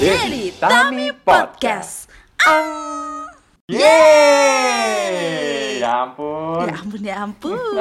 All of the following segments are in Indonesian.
Dedi Tami Podcast. Yeay! Ya ampun. Ya ampun ya ampun.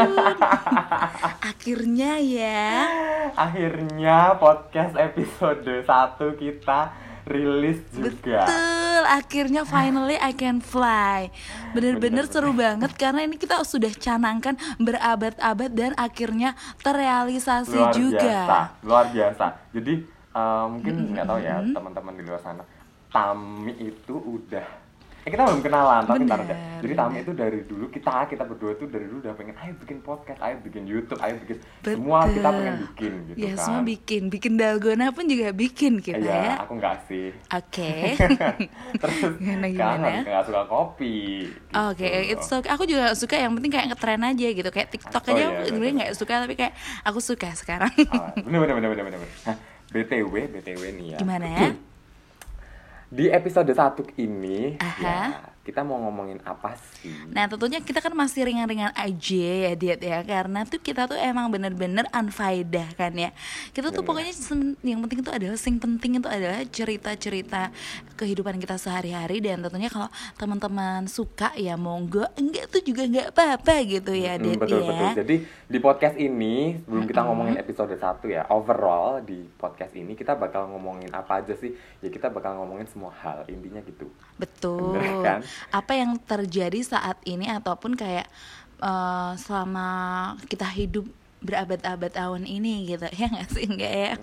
Akhirnya ya. Akhirnya podcast episode 1 kita rilis juga. Betul, akhirnya finally I can fly. Bener-bener Bener, seru banget karena ini kita sudah canangkan berabad-abad dan akhirnya terrealisasi Luar juga. biasa, luar biasa. Jadi eh, mungkin nggak tahu ya teman-teman di luar sana. Tami itu udah Eh kita belum kenalan, tapi ntar. Bener, Jadi Tami itu dari dulu kita kita berdua tuh dari dulu udah pengen ayo bikin podcast, ayo bikin YouTube, ayo bikin semua kita Betul. pengen bikin gitu Ya kan. semua bikin, bikin dalgona pun juga bikin kita Iya, ya. aku nggak sih. Oke. Terus Gimana, kan gimana? nggak suka kopi. Oke, gitu. it's okay. Aku juga suka. Yang penting kayak ngetren aja gitu. Kayak TikTok Oh, aja iya, aku iya, sebenarnya iya. nggak suka, tapi kayak aku suka sekarang. Ah, bener bener bener bener bener. Btw btw nih ya. Gimana ya? Di episode 1 ini Aha. ya kita mau ngomongin apa sih? Nah tentunya kita kan masih ringan-ringan aja ya diet ya Karena tuh kita tuh emang bener-bener unfaedah kan ya Kita tuh Bener. pokoknya yang penting itu adalah Yang penting itu adalah cerita-cerita kehidupan kita sehari-hari Dan tentunya kalau teman-teman suka ya monggo Enggak tuh juga nggak apa-apa gitu ya Hmm, Dit betul ya betul. Jadi di podcast ini sebelum kita ngomongin episode 1 ya, overall di podcast ini kita bakal ngomongin apa aja sih? Ya kita bakal ngomongin semua hal, intinya gitu. Betul. Bener kan? Apa yang terjadi saat ini ataupun kayak eh, selama kita hidup berabad-abad tahun ini gitu ya nggak sih enggak ya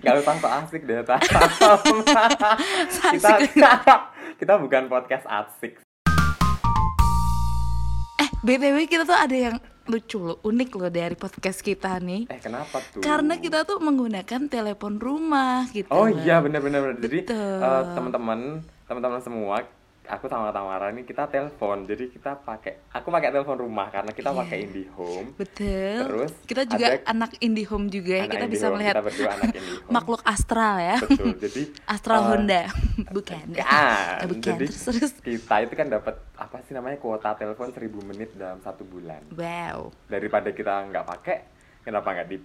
Gak usah so asik deh, Tam. kita kita bukan podcast asik. eh btw kita tuh ada yang lucu loh unik loh dari podcast kita nih Eh kenapa tuh? karena kita tuh menggunakan telepon rumah gitu Oh iya benar benar benar. Jadi eh, teman-teman teman-teman semua aku sama Tamara ini kita telepon. Jadi kita pakai aku pakai telepon rumah karena kita Iya. pakai IndiHome. betul Terus kita juga ada- anak IndiHome juga ya kita bisa melihat kita berdua anak IndiHome. makhluk astral ya Betul. Jadi astral eh, Honda bukan Kan. Eh, bukan Jadi terus terus kita itu kan dapat apa sih namanya kuota telepon 1000 menit dalam satu bulan. wow Daripada kita nggak pakai, kenapa nggak di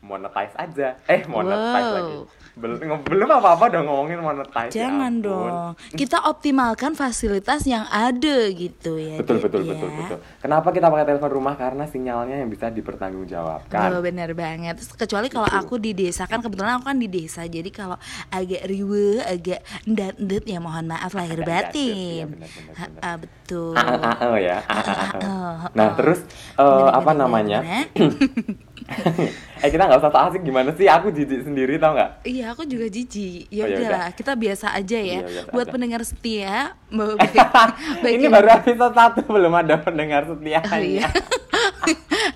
monetize aja? Eh monetize Wow. lagi. Belum belum apa-apa dong ngomongin monetize. ya Jangan ampun. dong. Kita optimalkan fasilitas yang ada gitu ya. Betul betul ya. betul betul. Kenapa kita pakai telepon rumah? Karena sinyalnya yang bisa dipertanggungjawabkan. Oh, benar banget. Kecuali kalau Gitu. aku di desa kan kebetulan aku kan di desa. Jadi kalau agak riwe, agak ndet-ndet ya mohon maaf lahir batin. iya, betul. Ah, ya. Ah, Nah ah. terus eh, apa namanya? eh kita nggak usah asik gimana sih? Aku jijik sendiri tau nggak? Iya, aku juga jijik. Ya Oh, ya udahlah, kita biasa aja ya. Iya, biasa Buat aja. pendengar setia, mau baik Ini baru episode satu belum ada pendengar setianya. Oh iya.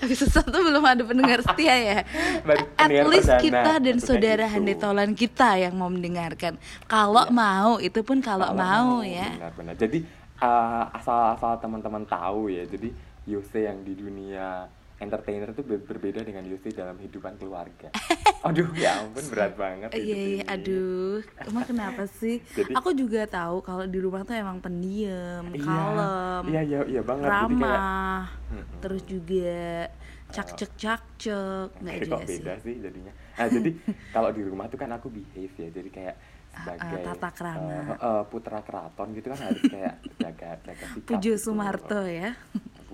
Episode satu belum ada pendengar setia ya. Baru At least perdana, kita dan maksudnya saudara gitu. handetolan kita yang mau mendengarkan. Kalau mau, itu pun kalau mau ya. Benar-benar. Jadi eh, asal-asal teman-teman tahu ya. Jadi Yose yang di dunia entertainer itu ber- berbeda dengan Yose dalam kehidupan keluarga. Aduh ya ampun berat banget. Iya, iya, aduh, emang kenapa sih? Jadi- Aku juga tahu kalau di rumah tuh emang pendiam, Iya, kalem, Iya iya iya banget. Jadi kayak ramah, terus juga cak cek cak cek, nggak juga kok sih. beda sih jadinya. Nah, jadi kalau di rumah tuh kan aku behave ya. Jadi kayak sebagai Ah, tata krama. eh, eh, putra keraton gitu kan harus kayak jaga jaga sikap. Pujo gitu. Sumarto ya.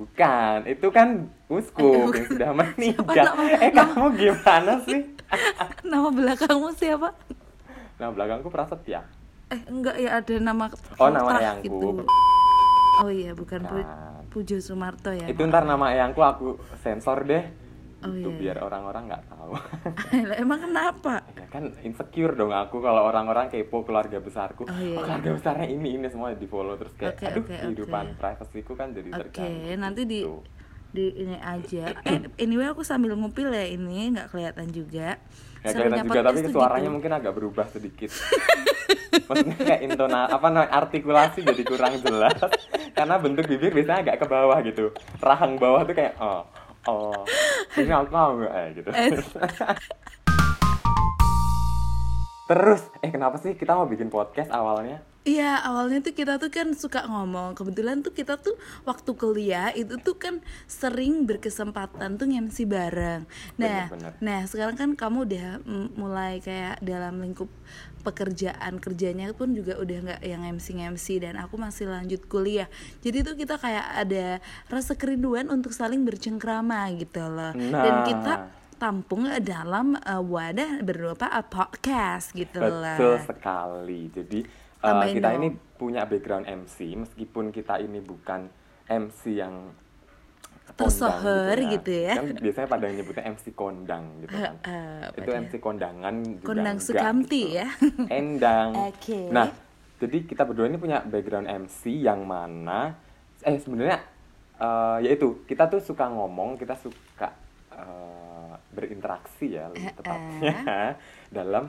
Bukan, itu kan uskup yang sudah meninggal. Oh, nama- eh kamu gimana sih? Nama belakangmu siapa? Nah belakangku Prasetya. Eh enggak ya ada nama Oh, nama eyangku. gitu. Oh iya bukan Kan. Pujo Sumarto ya. Itu ntar nama eyangku aku sensor deh. Oh, itu iya, biar orang-orang nggak tahu. Emang kenapa? ya kan insecure dong aku kalau orang-orang kepo keluarga besarku. Oh, iya, Oh, keluarga besarnya ini ini semua di follow terus kayak Oke, aduh oke, kehidupan oke. privasiku kan jadi Oke, terganggu. nanti di gitu. di ini aja. Eh, anyway aku sambil ngupil ya ini nggak kelihatan juga. Ya Serunya kelihatan juga tapi suaranya gitu. mungkin agak berubah sedikit. Maksudnya kayak intona apa namanya artikulasi jadi kurang jelas karena bentuk bibir biasanya agak ke bawah gitu. Rahang bawah tuh kayak oh oh ini aku enggak eh, gitu. Terus eh kenapa sih kita mau bikin podcast awalnya? Iya awalnya tuh kita tuh kan suka ngomong Kebetulan tuh kita tuh waktu kuliah itu tuh kan sering berkesempatan tuh MC bareng Nah, Bener-bener. nah sekarang kan kamu udah mulai kayak dalam lingkup pekerjaan kerjanya pun juga udah nggak yang MC MC dan aku masih lanjut kuliah jadi tuh kita kayak ada rasa kerinduan untuk saling bercengkrama gitu loh dan Nah. kita tampung dalam uh, wadah berupa uh, podcast gitu lah Betul sekali. Jadi eh, Tambahin kita dong. ini punya background MC meskipun kita ini bukan MC yang Tersohor gitu ya. Kan biasanya pada nyebutnya MC kondang gitu kan. Eh, Itu padahal- MC kondangan juga Kondang enggak Sukamti gitu. ya. Endang. Oke. Nah, jadi kita berdua ini punya background MC yang mana eh sebenarnya eh, yaitu kita tuh suka ngomong, kita suka eh, berinteraksi ya lebih tepatnya dalam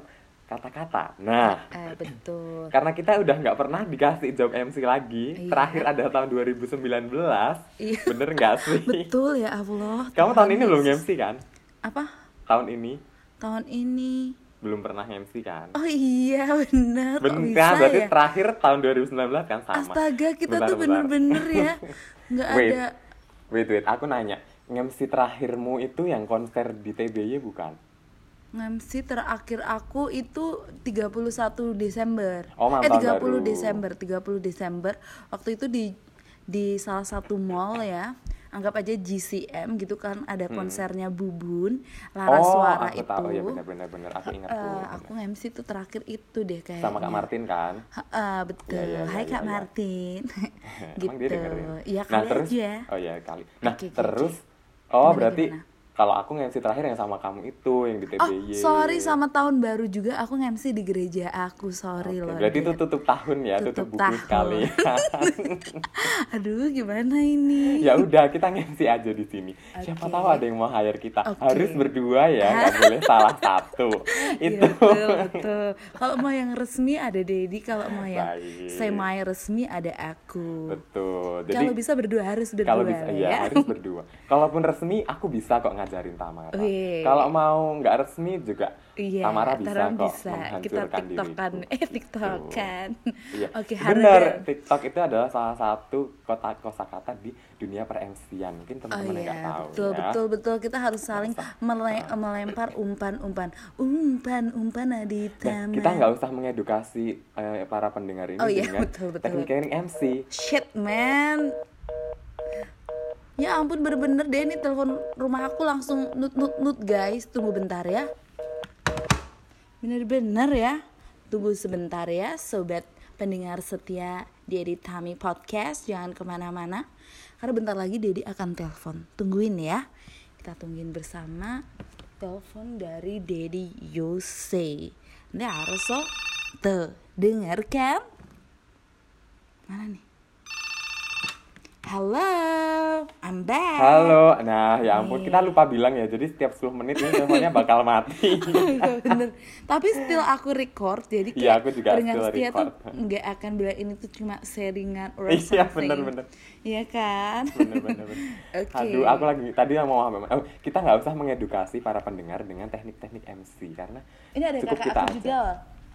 kata-kata. Nah, Eh, betul karena kita udah nggak pernah dikasih job MC lagi. Iya. Terakhir ada tahun 2019. Iya. Bener nggak sih? betul ya Allah Kamu Tuhan tahun ini belum. MC kan? apa Tahun ini tahun ini belum pernah MC kan? oh iya Bener bisa kan? Berarti ya terakhir tahun 2019 kan sama. astaga kita Bentar, tuh bener-bener ya nggak Wait. ada Wait, wait, aku nanya. MC terakhirmu itu yang konser di TBY bukan? MC terakhir aku itu 31 Desember. Oh, eh tahun 30 baru. Desember, 30 Desember. Waktu itu di di salah satu mall ya. Anggap aja GCM gitu kan ada konsernya Bubun, Lara Hmm. oh, Suara aku itu. tahu ya benar-benar benar. Aku ingat tuh. Eh, aku MC itu terakhir itu deh kayaknya. Sama Kak Martin kan? Heeh, betul. Iya, iya, Hai iya, Kak iya. Martin. Emang dia gitu. dengerin? Iya nah, kali terus, aja. Oh iya kali. Nah, oke, terus oke. oh Gimana, berarti gimana? Kalau aku nge-MC terakhir yang sama kamu itu yang di Oh, TBY. sorry sama tahun baru juga aku MC di gereja aku, sorry Oke, loh. berarti itu tutup tahun ya, tutup, Tutup buku tahun. sekali. Aduh, gimana ini? ya udah kita nge-MC aja di sini. Siapa Oke. tahu ada yang mau hire kita. Oke. Harus berdua ya, nggak boleh salah satu. Iya, itu. betul, betul. Kalau mau yang resmi ada Dedi, kalau mau yang Baik. semi resmi ada aku. Betul. Jadi Kalau bisa berdua harus berdua kalau bisa ya. iya harus berdua. Kalaupun resmi aku bisa kok ngajarin Tamara. Wih. Kalau mau nggak resmi juga Iya, Tamara bisa Taran kok bisa. Kita tiktokan, eh tiktokan. Iya. Oke, Bener, Harden. TikTok itu adalah salah satu kota kosakata di dunia per-MC-an. Mungkin Oh teman-teman yang nggak iya, tahu betul ya. betul betul kita harus saling mele- melempar umpan-umpan, umpan-umpan di Nah, taman. kita nggak usah mengedukasi eh, para pendengar ini Oh iya, dengan betul, betul. teknik-teknik MC. Shit man Ya ampun bener-bener deh ini telepon rumah aku langsung nut nut nut guys. Tunggu bentar ya. Bener-bener ya. Tunggu sebentar ya sobat pendengar setia Dedi Tami Podcast. Jangan ke mana-mana Karena bentar lagi Dedi akan telepon. Tungguin ya. Kita tungguin bersama Telepon dari Dedi Yose. Ini harus so Tuh dengarkan Mana nih? Hello, I'm back. Halo, nah ya ampun Nih. kita lupa bilang ya, jadi setiap 10 menit ini teleponnya bakal mati. Iya, bener. Tapi still aku record, jadi kayak Iya, aku juga setia tuh record. nggak akan bilang ini tuh cuma sharingan or Iya, something. bener-bener. Iya kan? bener bener bener. Oke. Aduh, aku lagi tadi mau apa? Oh, kita nggak usah mengedukasi para pendengar dengan teknik-teknik MC karena Ini ada cukup kakak kita aku aja. juga.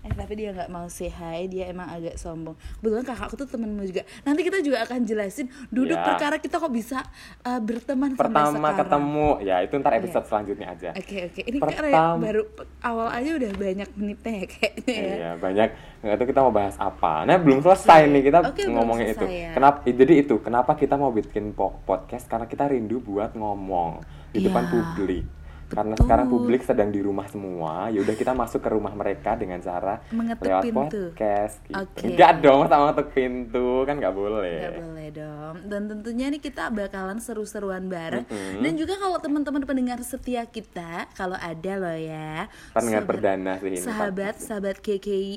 Eh tapi dia nggak mau say hi, dia emang agak sombong. Kebetulan kakakku tuh temenmu juga. Nanti kita juga akan jelasin duduk Ya. perkara kita kok bisa uh, berteman sampai Pertama sekarang. ketemu, ya itu ntar episode selanjutnya aja. Oke oke, ini karena Pertam- baru pe- awal aja udah banyak menitnya ya kayaknya ya. Iya banyak nggak tahu kita mau bahas apa. Nah belum selesai nih kita belum ngomongin itu. ya. Kenapa? Jadi itu kenapa kita mau bikin po- podcast karena kita rindu buat ngomong di Iya, depan publik. Karena betul. sekarang publik sedang di rumah semua, ya udah kita masuk ke rumah mereka dengan cara Mengetuk lewat pintu. podcast. Gitu. Oke. Enggak dong, sama ngetuk pintu kan nggak boleh. Nggak boleh dong. Dan tentunya nih kita bakalan seru-seruan bareng. Mm-mm. Dan juga kalau teman-teman pendengar setia kita, kalau ada loh ya. Pendengar sahabat- perdana sih ini, Sahabat, sahabat KKI.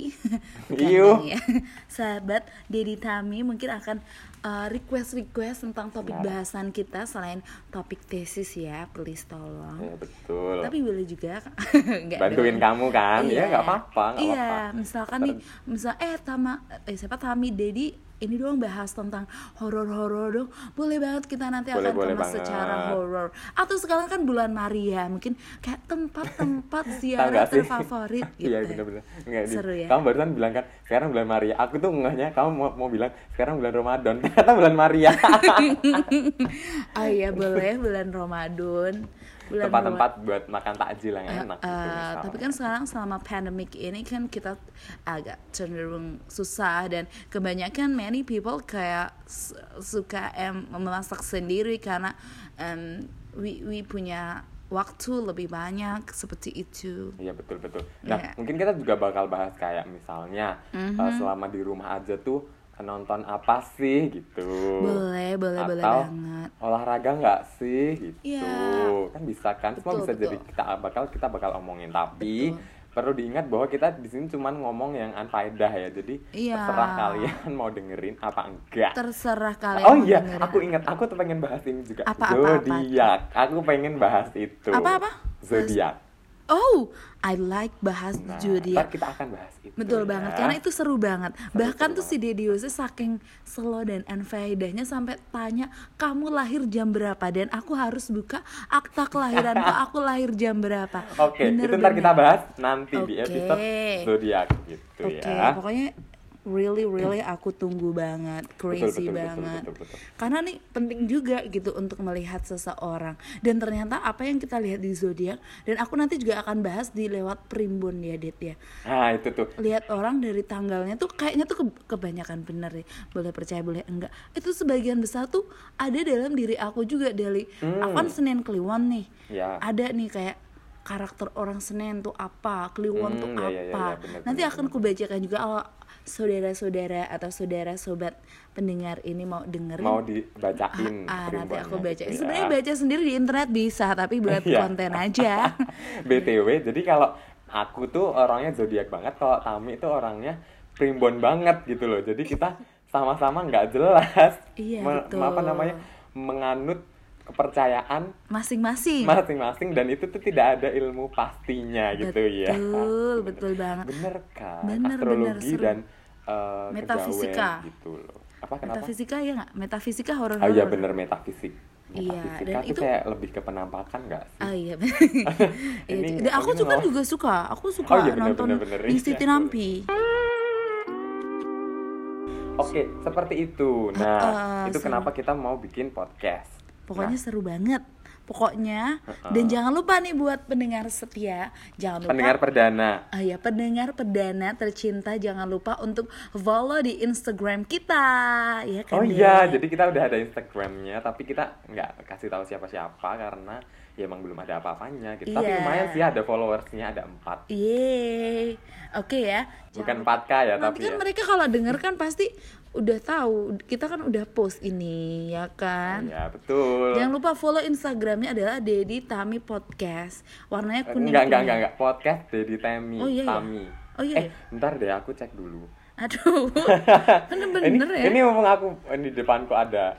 Bukan Iuh. dong ya. Sahabat Dedi Tami mungkin akan uh, request-request tentang topik Ya. bahasan kita selain topik tesis ya, please tolong. Ya betul. Tapi boleh juga nggak Bantuin dong. kamu kan? Ya, nggak apa-apa, nggak Iya, apa-apa. misalkan nih, misal eh Tama eh siapa Tami Dedi ini doang bahas tentang horor-horor dong. Boleh banget kita nanti Boleh, akan boleh kemas banget. secara horor. Atau sekarang kan bulan Maria mungkin kayak tempat-tempat ziarah terfavorit gitu Iya Nggak, di- Seru ya? Kamu barusan bilang kan Sekarang bulan Maria. Aku tuh ngehnya Kamu mau, mau bilang Sekarang bulan Ramadan. Ternyata bulan Maria. Oh iya boleh bulan Ramadan Tempat-tempat buat makan takjil yang Eh, enak eh, gitu, misalnya. tapi kan sekarang selama pandemic ini kan kita agak cenderung susah dan kebanyakan many people kayak suka em memasak sendiri karena em, we we punya waktu lebih banyak seperti itu. Iya betul betul. Nah Iya. mungkin kita juga bakal bahas kayak misalnya Mhm. eh, selama di rumah aja tuh nonton apa sih gitu. Boleh, boleh, boleh Atau banget. olahraga nggak sih gitu. Iya. Kan bisa kan. Semua bisa betul. jadi kita bakal kita bakal omongin tapi Betul. perlu diingat bahwa kita di sini cuman ngomong yang anfaedah ya. Jadi Iya. terserah kalian mau dengerin apa enggak. Terserah kalian. Oh iya, dengerin aku ingat aku tuh pengen bahas ini juga. Apa, apa, apa? Zodiak. Aku pengen bahas itu. Apa, apa? Zodiak. Oh, I like bahas Nah, zodiak. ntar kita akan bahas itu. Betul ya. banget, karena itu seru banget. Bahkan seru tuh si Dediusnya saking slow dan unfaedahnya sampai tanya kamu lahir jam berapa dan aku harus buka akta kelahiranku aku lahir jam berapa. Oke, itu ntar kita bahas nanti di Oke. episode zodiak gitu Oke, ya. pokoknya really really aku tunggu banget, crazy betul, betul, banget. betul, betul. Karena nih penting juga gitu untuk melihat seseorang. Dan ternyata apa yang kita lihat di zodiak dan aku nanti juga akan bahas di lewat primbon ya, Det ya. Nah, itu tuh. lihat orang dari tanggalnya tuh kayaknya tuh ke- kebanyakan bener ya boleh percaya boleh enggak itu sebagian besar tuh ada dalam diri aku juga dari aku kan Senin Kliwon nih Hmm. Ya. ada nih kayak karakter orang Senin tuh apa Kliwon tuh Hmm, ya, ya, ya, apa ya, bener, nanti bener, akan kubacakan juga kalau saudara-saudara atau saudara sobat pendengar ini mau dengerin Mau dibacain ah, nanti aku baca gitu ya. sebenarnya baca sendiri di internet bisa tapi buat Iya. konten aja BTW, jadi kalau aku tuh orangnya zodiak banget, kalau Tami itu orangnya primbon banget gitu loh. Jadi kita sama-sama nggak jelas Iya, me- betul. apa namanya menganut kepercayaan masing-masing masing-masing dan itu tuh tidak ada ilmu pastinya gitu ya. Betul, betul banget. Bener kan? Bener, Astrologi bener, dan eh, Metafisika. kejawen gitu loh. Apa kenapa? Metafisika ya nggak? Metafisika horor. Oh iya bener metafisik. Iya, dan itu- kayak lebih ke penampakan nggak sih? Ah iya. Iya, Ini dan aku juga juga suka. Aku suka Oh iya, bener, nonton bener, bener. Iya. Nampi. Oke, seperti itu. Nah, Ah, itu seru. kenapa kita mau bikin podcast. Pokoknya Nah, seru banget. Pokoknya dan jangan lupa nih buat pendengar setia, jangan lupa pendengar perdana. Ah ya, pendengar perdana tercinta jangan lupa untuk follow di Instagram kita, ya kan? Oh iya, Dek? jadi kita udah ada Instagramnya, tapi kita nggak kasih tahu siapa-siapa karena ya emang belum ada apa-apanya gitu. Tapi Iya. lumayan sih ada followersnya ada empat, Yeay. Oke ya. bukan Jangan 4K ya Nanti tapi kan ya. mereka kalau denger kan pasti udah tahu kita kan udah post ini ya kan. Ya betul. Jangan lupa follow Instagramnya adalah Dedi Tami Podcast. Warnanya kuning. Enggak, enggak, enggak, enggak. Podcast Dedi Temi, Oh, iya, iya. Tami. Oh, iya, Eh, iya. ntar deh aku cek dulu. Aduh. Bener-bener ini, ya. Ini mumpung aku di depanku ada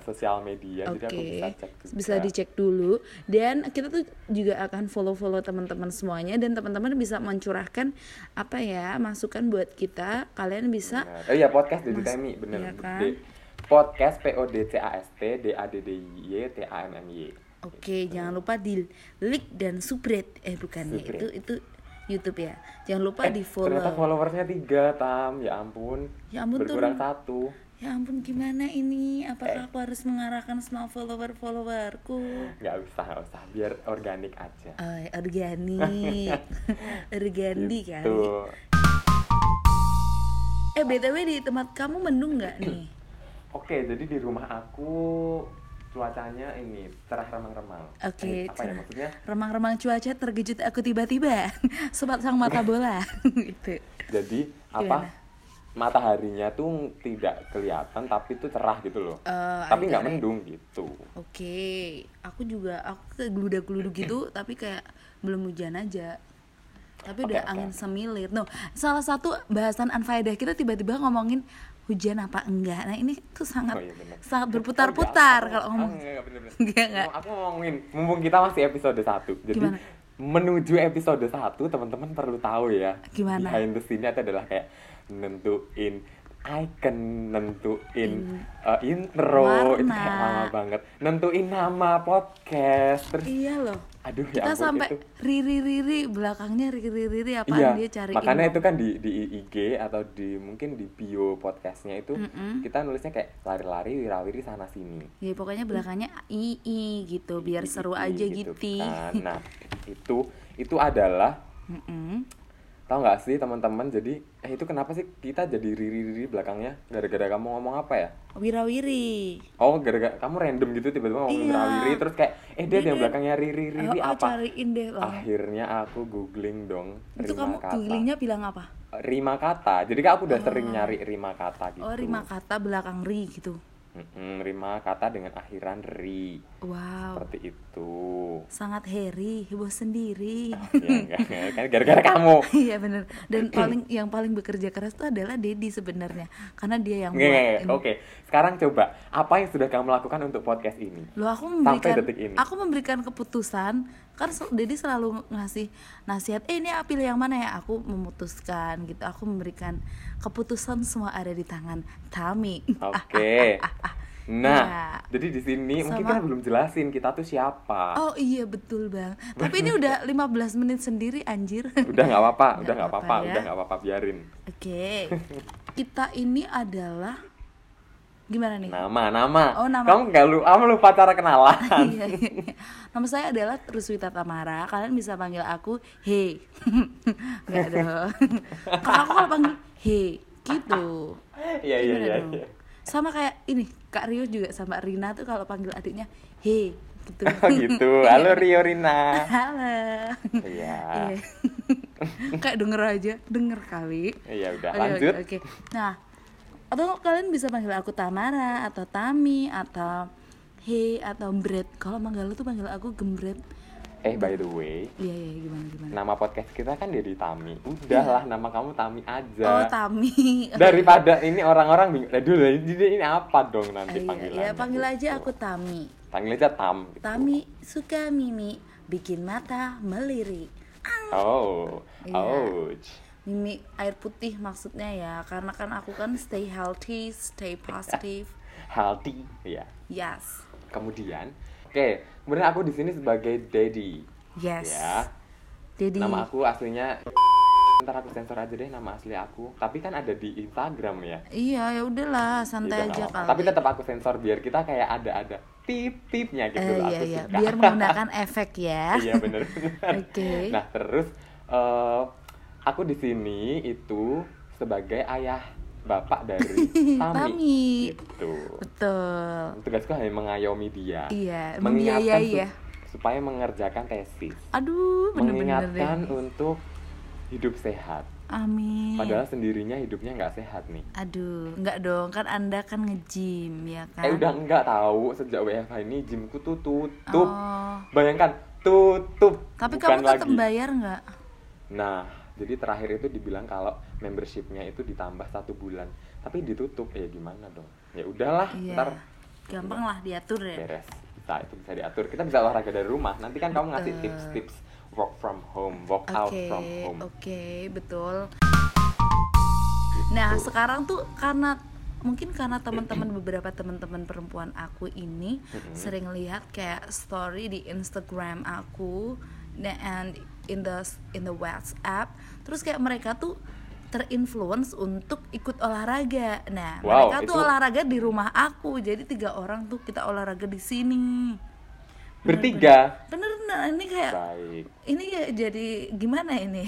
sosial media, Oke, jadi aku bisa cek juga. bisa dicek dulu dan kita tuh juga akan follow-follow teman-teman semuanya dan teman-teman bisa mencurahkan apa ya masukan buat kita. Kalian bisa Benar. Oh iya podcast Dedi Mas- Temi bener. iya kan? D- podcast P O D C A S T D A D D Y T A M M Y. Oke, jangan lupa di like dan subscribe. Eh bukan ya, itu itu YouTube ya. Jangan lupa di Ternyata follow. followersnya tiga tam, ya ampun. Ya ampun, Berkurang turun. satu. Ya ampun gimana ini? Eh. Apakah aku harus mengarahkan semua follower-followerku? Nggak usah, nggak usah. Biar organik aja. Oh, organik. organik kali. Gitu. Eh BTW di tempat kamu mendung nggak nih? Oke, jadi di rumah aku cuacanya ini cerah remang-remang. Oke, Eh, apa ya maksudnya? Remang-remang cuaca terkejut aku tiba-tiba. Sobat sang mata bola. gitu. Jadi apa? Mataharinya tuh tidak kelihatan tapi tuh cerah gitu loh. Eh, tapi nggak agak- mendung gitu. Oke, aku juga aku kayak geludak-geluduk gitu, tapi kayak belum hujan aja. Tapi udah oke. angin semilir. No, salah satu bahasan unfaedah kita tiba-tiba ngomongin hujan apa enggak. Nah ini tuh sangat Oh iya bener. sangat Oh, berputar-putar iya, kalau ngomong. ah, Enggak, enggak, bener, bener. Enggak, enggak. Aku ngomongin, mumpung kita masih episode 1 Jadi Gimana? menuju episode 1 teman-teman perlu tahu ya Gimana? Behind the scene itu adalah kayak nentuin icon nentuin eh, intro itu kayak Warna. lama banget nentuin nama podcast terus iya loh aduh ya kita ampun, sampai itu. riri riri belakangnya riri riri apaan Iya, dia cari makanya itu kan di di IG atau di mungkin di bio podcastnya itu kita nulisnya kayak lari-lari wirawiri sana sini ya pokoknya belakangnya i i gitu biar seru Iti, aja gitu gitu kan. Nah, itu itu adalah Mm-mm. Tahu nggak sih teman-teman jadi eh itu kenapa sih kita jadi riri-riri belakangnya gara-gara kamu ngomong apa ya? wirawiri Oh, gara-gara kamu random gitu tiba-tiba ngomong Iya. wirawiri terus kayak eh dia Dia- yang belakangnya riri-riri Oh, oh, apa? cariin deh lah Akhirnya aku googling dong itu rima kamu kata. googlingnya bilang apa Rima kata. Jadi kan aku udah sering nyari rima kata gitu. oh rima kata belakang ri gitu Mm-mm, rima kata dengan akhiran ri. wow Seperti itu. sangat hairy heboh sendiri ya enggak, kan gara-gara kamu. iya bener dan paling yang paling bekerja keras itu adalah Dedi sebenarnya karena dia yang. Oke, sekarang coba apa yang sudah kamu lakukan untuk podcast ini? Loh aku Sampai memberikan detik ini. aku memberikan keputusan kan sel- Dedi selalu ngasih nasihat eh ini pilih yang mana ya aku memutuskan gitu aku memberikan keputusan semua ada di tangan Tami Oke. Nah, Ya. jadi di sini mungkin Sama- kita belum jelasin kita tuh siapa. oh iya betul bang tapi ini udah 15 menit sendiri anjir Udah nggak apa-apa, udah Nggak apa-apa ya. udah nggak apa-apa biarin. oke kita ini adalah gimana nih Nama, nama. Oh, nama. Kamu nggak lu, kamu lupa cara kenalan. Iya, iya, iya. Nama saya adalah Ruswita Tamara. Kalian bisa panggil aku He. Enggak dong. Kalau aku kalau panggil He gitu. Iya iya iya. iya. Sama kayak ini, Kak Rio juga sama Rina tuh kalau panggil adiknya He gitu. Oh gitu. Halo Rio Rina. Halo. Iya. Iya. kayak denger aja, denger kali. Iya udah Oke, lanjut. Oke, oke. Nah, atau kalian bisa panggil aku Tamara atau Tami atau He atau Mbret. Kalau manggil lu tuh panggil aku Gembret. Eh by the way, Iya iya gimana gimana. nama podcast kita kan jadi Tami. Udahlah nama kamu Tami aja. Oh Tami. Daripada ini orang-orang bingung. Aduh, ini, ini apa dong nanti Iya, panggilannya? iya panggil aja gitu. aku Tami. Panggil aja Tam. gitu. Tami suka Mimi bikin mata melirik. Oh, Iya. ouch. Mimi air putih maksudnya ya, karena kan aku kan stay healthy, stay positive. Healthy, ya. Yes. Kemudian, oke, kemudian aku di sini sebagai daddy. Yes. Ya. Jadi Nama aku aslinya ntar aku sensor aja deh nama asli aku. Tapi kan ada di Instagram ya. Iya, ya udahlah, santai Gitu, aja kali. Tapi tetap aku sensor biar kita kayak ada ada pip pipnya gitu Eh, loh. iya Aku iya, suka. biar menggunakan efek ya. iya bener bener. Oke. Nah terus eh, aku di sini itu sebagai ayah bapak dari Tami. Tami. Gitu. Betul. Tugasku hanya mengayomi dia. Iya, mengingatkan membiayai su- ya. supaya mengerjakan tesis. Aduh, bener-bener deh. mengingatkan untuk hidup sehat. Amin. Padahal sendirinya hidupnya nggak sehat nih. Aduh, enggak dong, kan Anda kan nge-gym ya kan? Eh udah enggak tahu sejak WFH ini gymku tuh tutup. Oh. Bayangkan tutup. Tapi bukan kamu tetap lagi. bayar nggak? Nah, jadi terakhir itu dibilang kalau membershipnya itu ditambah satu bulan, tapi ditutup. Ya gimana dong? Ya udahlah, Iya. ntar Gampang lah diatur ya. beres. Bisa itu bisa diatur. Kita bisa olahraga dari rumah. Nanti kan kamu ngasih tips-tips work from home, work Oke, out from home. oke, betul. Nah, sekarang tuh karena mungkin karena teman-teman beberapa teman-teman perempuan aku ini sering lihat kayak story di Instagram aku dan in the in the WhatsApp, terus kayak mereka tuh terinfluence untuk ikut olahraga. Nah, Wow, mereka tuh itu- olahraga di rumah aku. Jadi tiga orang tuh kita olahraga di sini. Bertiga. Bener-bener ini kayak Baik. ini ya jadi gimana ini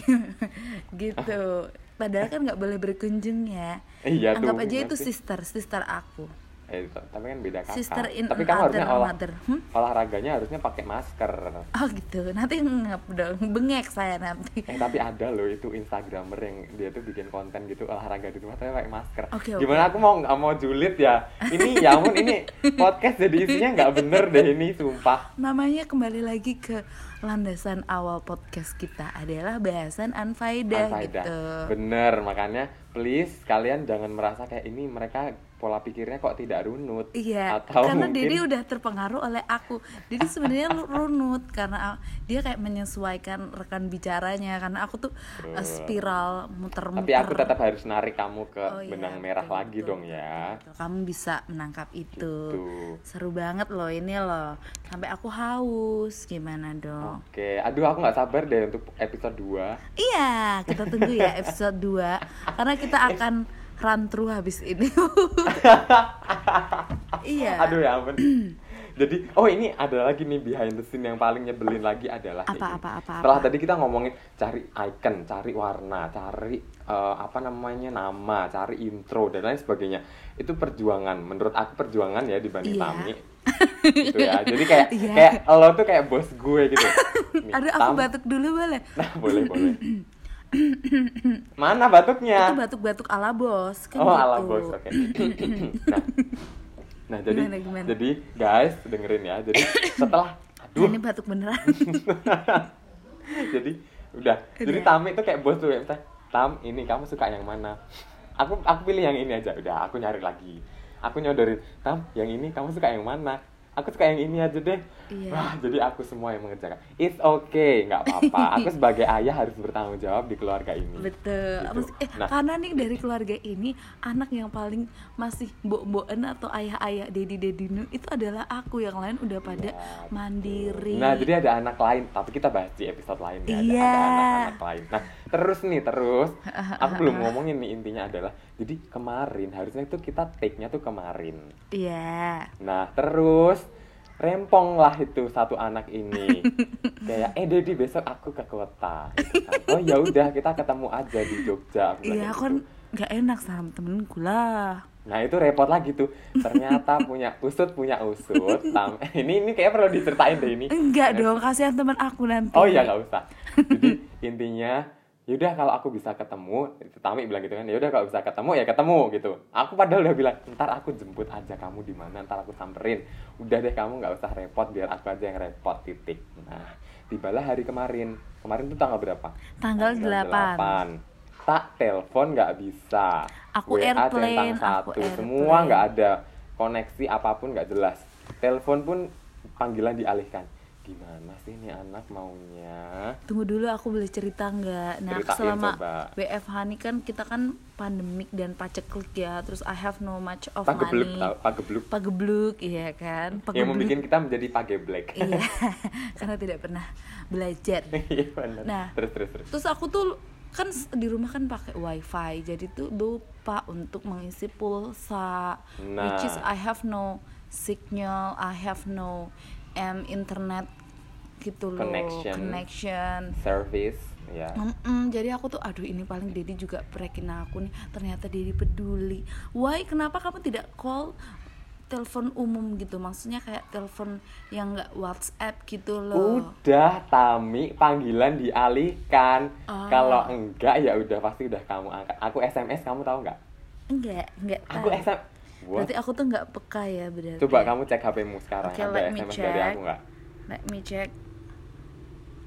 gitu padahal kan nggak boleh berkunjung ya Iya anggap tuh, aja itu sister sister aku Eh, tapi kan beda kakak. Sister in tapi kamu harusnya olah. Hmm? olahraganya harusnya pakai masker. oh gitu nanti ngap dong bengek saya nanti Eh tapi ada loh itu instagramer yang dia tuh bikin konten gitu olahraga di rumah tapi pakai masker. Oke, oke. Gimana aku mau nggak mau julid ya? Ini ya ampun ini podcast jadi isinya nggak bener deh ini sumpah. namanya kembali lagi ke landasan awal podcast kita adalah bahasan Anfaedah. gitu Bener makanya please kalian jangan merasa kayak ini mereka pola pikirnya kok tidak runut Iya, atau karena mungkin Dedi udah terpengaruh oleh aku. Dedi sebenarnya runut karena a- dia kayak menyesuaikan rekan bicaranya karena aku tuh uh, spiral muter-muter. tapi aku tetap harus narik kamu ke Oh iya, benang merah betul, lagi betul, dong ya betul. Kamu bisa menangkap itu. Gitu. Seru banget loh ini loh. Sampai aku haus. Gimana dong? Oke, aduh aku nggak sabar deh untuk episode 2 Iya, kita tunggu ya episode 2 karena kita akan run through habis ini. iya. Aduh ya ampun. Jadi, oh ini ada lagi nih behind the scene yang paling nyebelin lagi adalah Apa, ini. apa, apa, Setelah apa? tadi kita ngomongin cari icon, cari warna, cari eh, apa namanya nama, cari intro dan lain sebagainya. Itu perjuangan. Menurut aku perjuangan ya dibanding Iya. Tami. gitu ya. Jadi kayak Iya. kayak lo tuh kayak bos gue gitu. Nih, Aduh, aku Tam. batuk dulu boleh? Nah, boleh, boleh. Mana batuknya? Itu batuk-batuk ala bos kan oh gitu. ala bos oke nah, nah jadi Gimana, gimana? jadi guys dengerin ya jadi setelah Nah, aduh ini batuk beneran. jadi udah jadi Udah. Tami itu kayak bos tuh ya misalnya, Tam ini kamu suka yang mana aku aku pilih yang ini aja udah aku nyari lagi aku nyodorin Tam yang ini kamu suka yang mana aku suka yang ini aja deh Iya. wah jadi aku semua yang mengerjakan it's okay nggak apa-apa aku sebagai ayah harus bertanggung jawab di keluarga ini Betul. Gitu. Eh, Nah. karena nih dari keluarga ini anak yang paling masih mbok-mboken atau ayah-ayah dedi-dedi nu itu adalah aku yang lain udah pada Ya, betul. mandiri. Nah, jadi ada anak lain, tapi kita bahas di episode lain ya. Ada- Iya. Ada anak-anak lain. Nah, terus nih, terus aku belum ngomongin nih intinya adalah jadi kemarin harusnya itu kita take-nya tuh kemarin. Iya. Nah, terus rempong lah itu satu anak ini. Kayak, eh Dedi besok aku ke kota. Gitu kan. Oh ya udah kita ketemu aja di Jogja. Iya, kan gitu. nggak enak sama temenku lah. Nah itu repot lagi tuh. Ternyata punya usut punya usut. Tam ini ini kayak perlu diceritain deh ini. Enggak dong, kasihan teman aku nanti. Oh iya nggak usah. Jadi intinya yaudah kalau aku bisa ketemu, Tami bilang gitu kan, yaudah kalau bisa ketemu ya ketemu gitu. Aku padahal udah bilang, ntar aku jemput aja kamu di mana, ntar aku samperin. Udah deh kamu nggak usah repot, biar aku aja yang repot titik. Nah, tibalah hari kemarin. Kemarin tuh tanggal berapa? Tanggal 8. 8. Tak telepon nggak bisa. Aku WA airplane, aku satu. Semua nggak ada koneksi apa pun nggak jelas. Telepon pun panggilan dialihkan. Gimana sih ini anak maunya? Tunggu dulu aku boleh cerita nggak? Nah, Ceritain selama coba. WFH nih kan kita kan pandemik dan paceklik ya. Terus I have no much of Pagebluk money. pagebluk. Pagebluk, iya kan? Yang Pagebluk. membuat kita menjadi pageblek. iya, karena tidak pernah belajar. Iya benar. Nah. terus terus terus. Terus aku tuh kan di rumah kan pakai wifi, jadi tuh lupa untuk mengisi pulsa. Which is Nah. I have no signal, I have no um, internet gitu loh, Connection. connection. Service, ya. Mm-mm, jadi aku tuh aduh ini paling Dedi juga prekin aku nih ternyata Dedi peduli why kenapa kamu tidak call telepon umum gitu maksudnya kayak telepon yang nggak WhatsApp gitu loh Udah Tami panggilan dialihkan. Ah. Kalau enggak ya udah pasti udah kamu angkat. Aku SMS kamu tahu nggak? enggak enggak Aku. SMS. Berarti aku tuh nggak peka ya berarti Coba kamu cek HPmu sekarang Oke, ada SMS dari check. aku nggak? let me check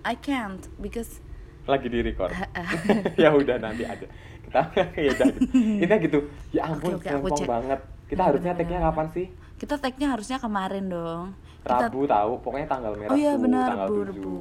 I can't because Lagi di record. ya udah nanti aja. Kita ya udah gitu. Kita gitu. Ya ampun, rempong cek. banget. Kita Bener, harusnya take-nya bener. kapan sih? kita tag-nya harusnya kemarin dong kita Rabu tahu, pokoknya tanggal merah Oh iya, benar, tanggal Rabu, 7. Rabu.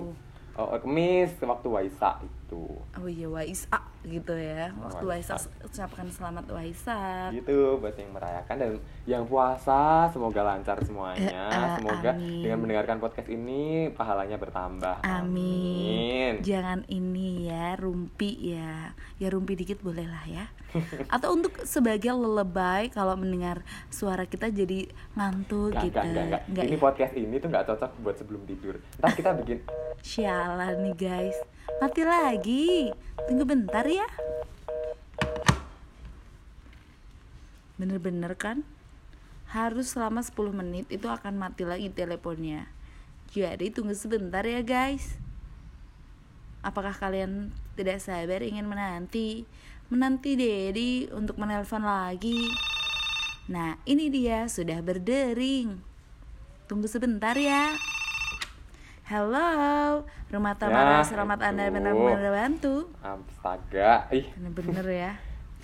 Oh, Kemis waktu Waisak itu. oh iya Waisak gitu ya waktu Waisak. Waisak ucapkan selamat Waisak Gitu buat yang merayakan dan yang puasa semoga lancar semuanya. Eh, eh, semoga amin. dengan mendengarkan podcast ini pahalanya bertambah. Amin. Jangan ini ya, rumpi ya. Ya rumpi dikit boleh lah ya. Atau untuk sebagai lelebay kalau mendengar suara kita jadi ngantuk Enggak, gitu. enggak, enggak, Ini ya? podcast ini tuh nggak cocok buat sebelum tidur. Ntar kita bikin Sialan nih guys. Mati lagi. Tunggu bentar ya. Bener-bener kan? Harus selama 10 menit itu akan mati lagi teleponnya. Jadi tunggu sebentar ya guys. Apakah kalian tidak sabar ingin menanti menanti Dedi untuk menelpon lagi? Nah, ini dia sudah berdering. Tunggu sebentar ya. Halo, rumah Ya, Tamara selamat Anda benar-benar bantu. astaga. Ih, Bener-bener ya.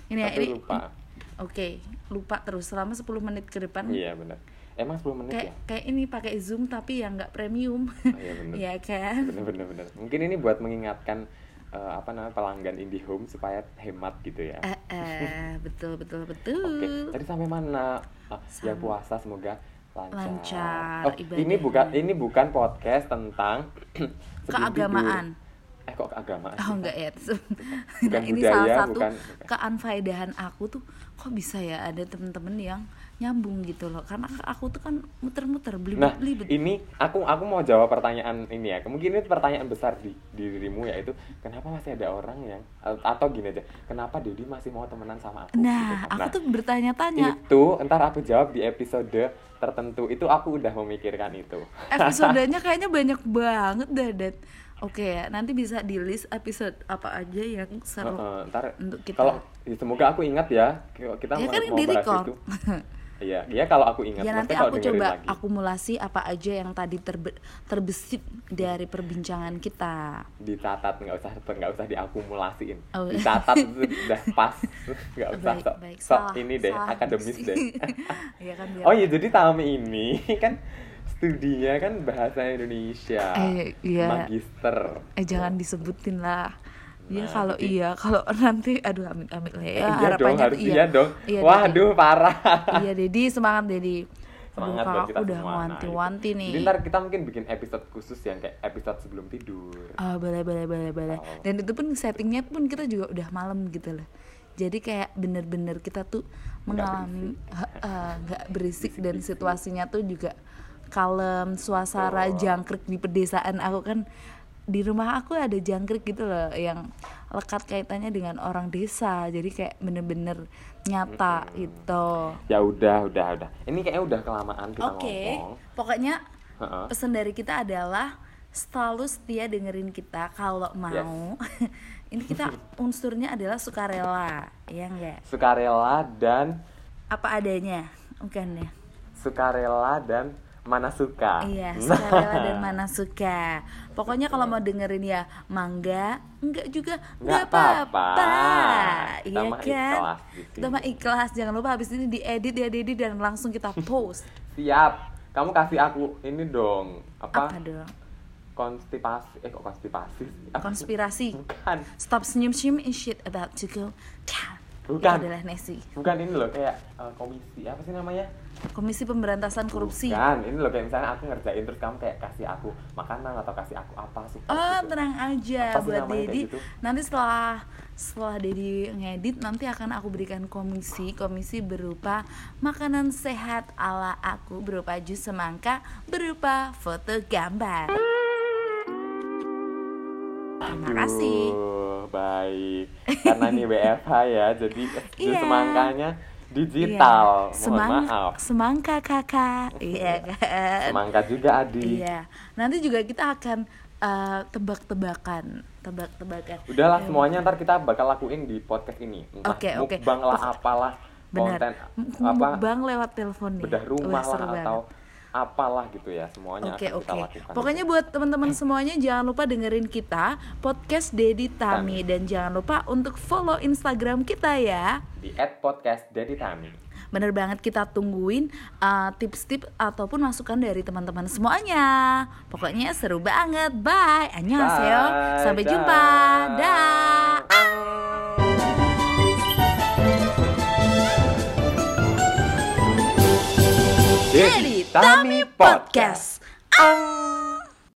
Ini ya, ini lupa. Oke, lupa terus selama 10 menit ke depan. Iya benar. Emang 10 menit Kayak ya? kayak ini pakai Zoom tapi yang nggak premium. Oh, iya benar. Iya kan? bener bener bener mungkin ini buat mengingatkan eh, apa namanya pelanggan IndiHome supaya hemat gitu ya Eh, eh, betul betul betul. oke tadi sampai mana Ah, ya Sama. puasa semoga lancar, Lancar oh ini bukan ini bukan podcast tentang Keagamaan. tidur. eh kok keagamaan Oh enggak ya. Bukan Nah, ini budaya, salah satu bukan- keanfaedahan aku tuh kok bisa ya ada temen-temen yang nyambung gitu loh. Karena aku tuh kan muter-muter beli Nah, beli ini aku aku mau jawab pertanyaan ini ya. Mungkin ini pertanyaan besar di, di dirimu yaitu kenapa masih ada orang yang atau gini aja, kenapa Dedi masih mau temenan sama aku? Nah, gitu. aku tuh bertanya-tanya itu ntar aku jawab di episode tertentu. Itu aku udah memikirkan itu. episodenya kayaknya banyak banget dah dat oke ya nanti bisa di list episode apa aja yang seru Heeh, ntar untuk kita. kalau ya semoga aku ingat ya kita ya mau, kan mau bahas record itu. Iya, iya kalau aku ingat. ya nanti aku coba lagi. akumulasi apa aja yang tadi terbe- terbesit dari perbincangan kita dicatat nggak usah nggak usah diakumulasiin Oh. dicatat udah pas nggak usah baik sok, baik sok salah ini deh salah akademis deh Iya kan biar oh iya jadi Tami ini kan studinya kan bahasa Indonesia Eh, iya. magister eh jangan disebutin lah Iya Nah, kalau iya kalau nanti aduh amit amit lah ya Eh, iya dong harapannya harus tuh iya, dong Iya, waduh parah iya Dedi semangat Dedi semangat Aduh, buat kita udah semua Nah, wanti-wanti itu. nih jadi ntar kita mungkin bikin episode khusus yang kayak episode sebelum tidur Ah, boleh, boleh, boleh, boleh. Oh. Dan itu pun settingnya pun kita juga udah malam gitu loh. Jadi kayak bener-bener kita tuh mengalami nggak berisik dan situasinya tuh juga kalem, suasana Oh. jangkrik di pedesaan. Aku kan di rumah aku ada jangkrik gitu loh yang lekat kaitannya dengan orang desa. Jadi kayak bener-bener nyata gitu. ya udah udah udah ini kayaknya udah kelamaan kita Oke, ngomong pokoknya Heeh. pesan dari kita adalah selalu setia dengerin kita kalau mau. Ini kita unsurnya adalah sukarela, ya enggak? sukarela dan Apa adanya, bukan ya? sukarela dan mana suka. Iya, sukarela dan mana suka. Pokoknya kalau mau dengerin ya mangga, enggak juga enggak Nggak apa-apa. Iya kan? ikhlas Kita mah ikhlas. Jangan lupa habis ini diedit ya Dedi dan langsung kita post. Siap. Kamu kasih aku ini dong apa? Apa dong? Konstipasi. Eh kok konstipasi? Konspirasi. Bukan. Stop senyum-senyum is shit about to go down. Bukan. Itu adalah Nessie. Bukan ini loh kayak eh, komisi apa sih namanya? Komisi Pemberantasan Korupsi. Bukan. Ini loh kayak misalnya aku ngerjain terus kamu kayak kasih aku makanan atau kasih aku apa suka Oh, gitu. tenang aja Apa buat Dedi. gitu? Nanti setelah setelah Dedi ngedit nanti akan aku berikan komisi. Komisi berupa makanan sehat ala aku berupa jus semangka berupa foto gambar. Terima kasih. Baik. Karena ini WFH ya, jadi Iya. semangkanya digital. Iya. Mohon Semang maaf. semangka kakak. Iya kan? Semangka juga Adi. Iya. Nanti juga kita akan eh, tebak-tebakan, tebak-tebakan. Udahlah Eh, semuanya ntar kita bakal lakuin di podcast ini. Oke, oke. mukbang lah Pokok- apalah Benar. konten apa Mukbang lewat telepon nih. bedah rumah Wah, lah banget. Apalah gitu ya semuanya Oke akan oke. kita lakukan. Pokoknya buat teman-teman semuanya jangan lupa dengerin kita podcast Dedi Tami dan jangan lupa untuk follow Instagram kita ya. di @podcast Dedi Tami. Bener banget kita tungguin uh, tips-tips ataupun masukan dari teman-teman semuanya. Pokoknya seru banget. Bye. Annyeonghaseyo. Bye, Sampai dah. jumpa. Dah. Dedi Dedi Tami Podcast. Ah.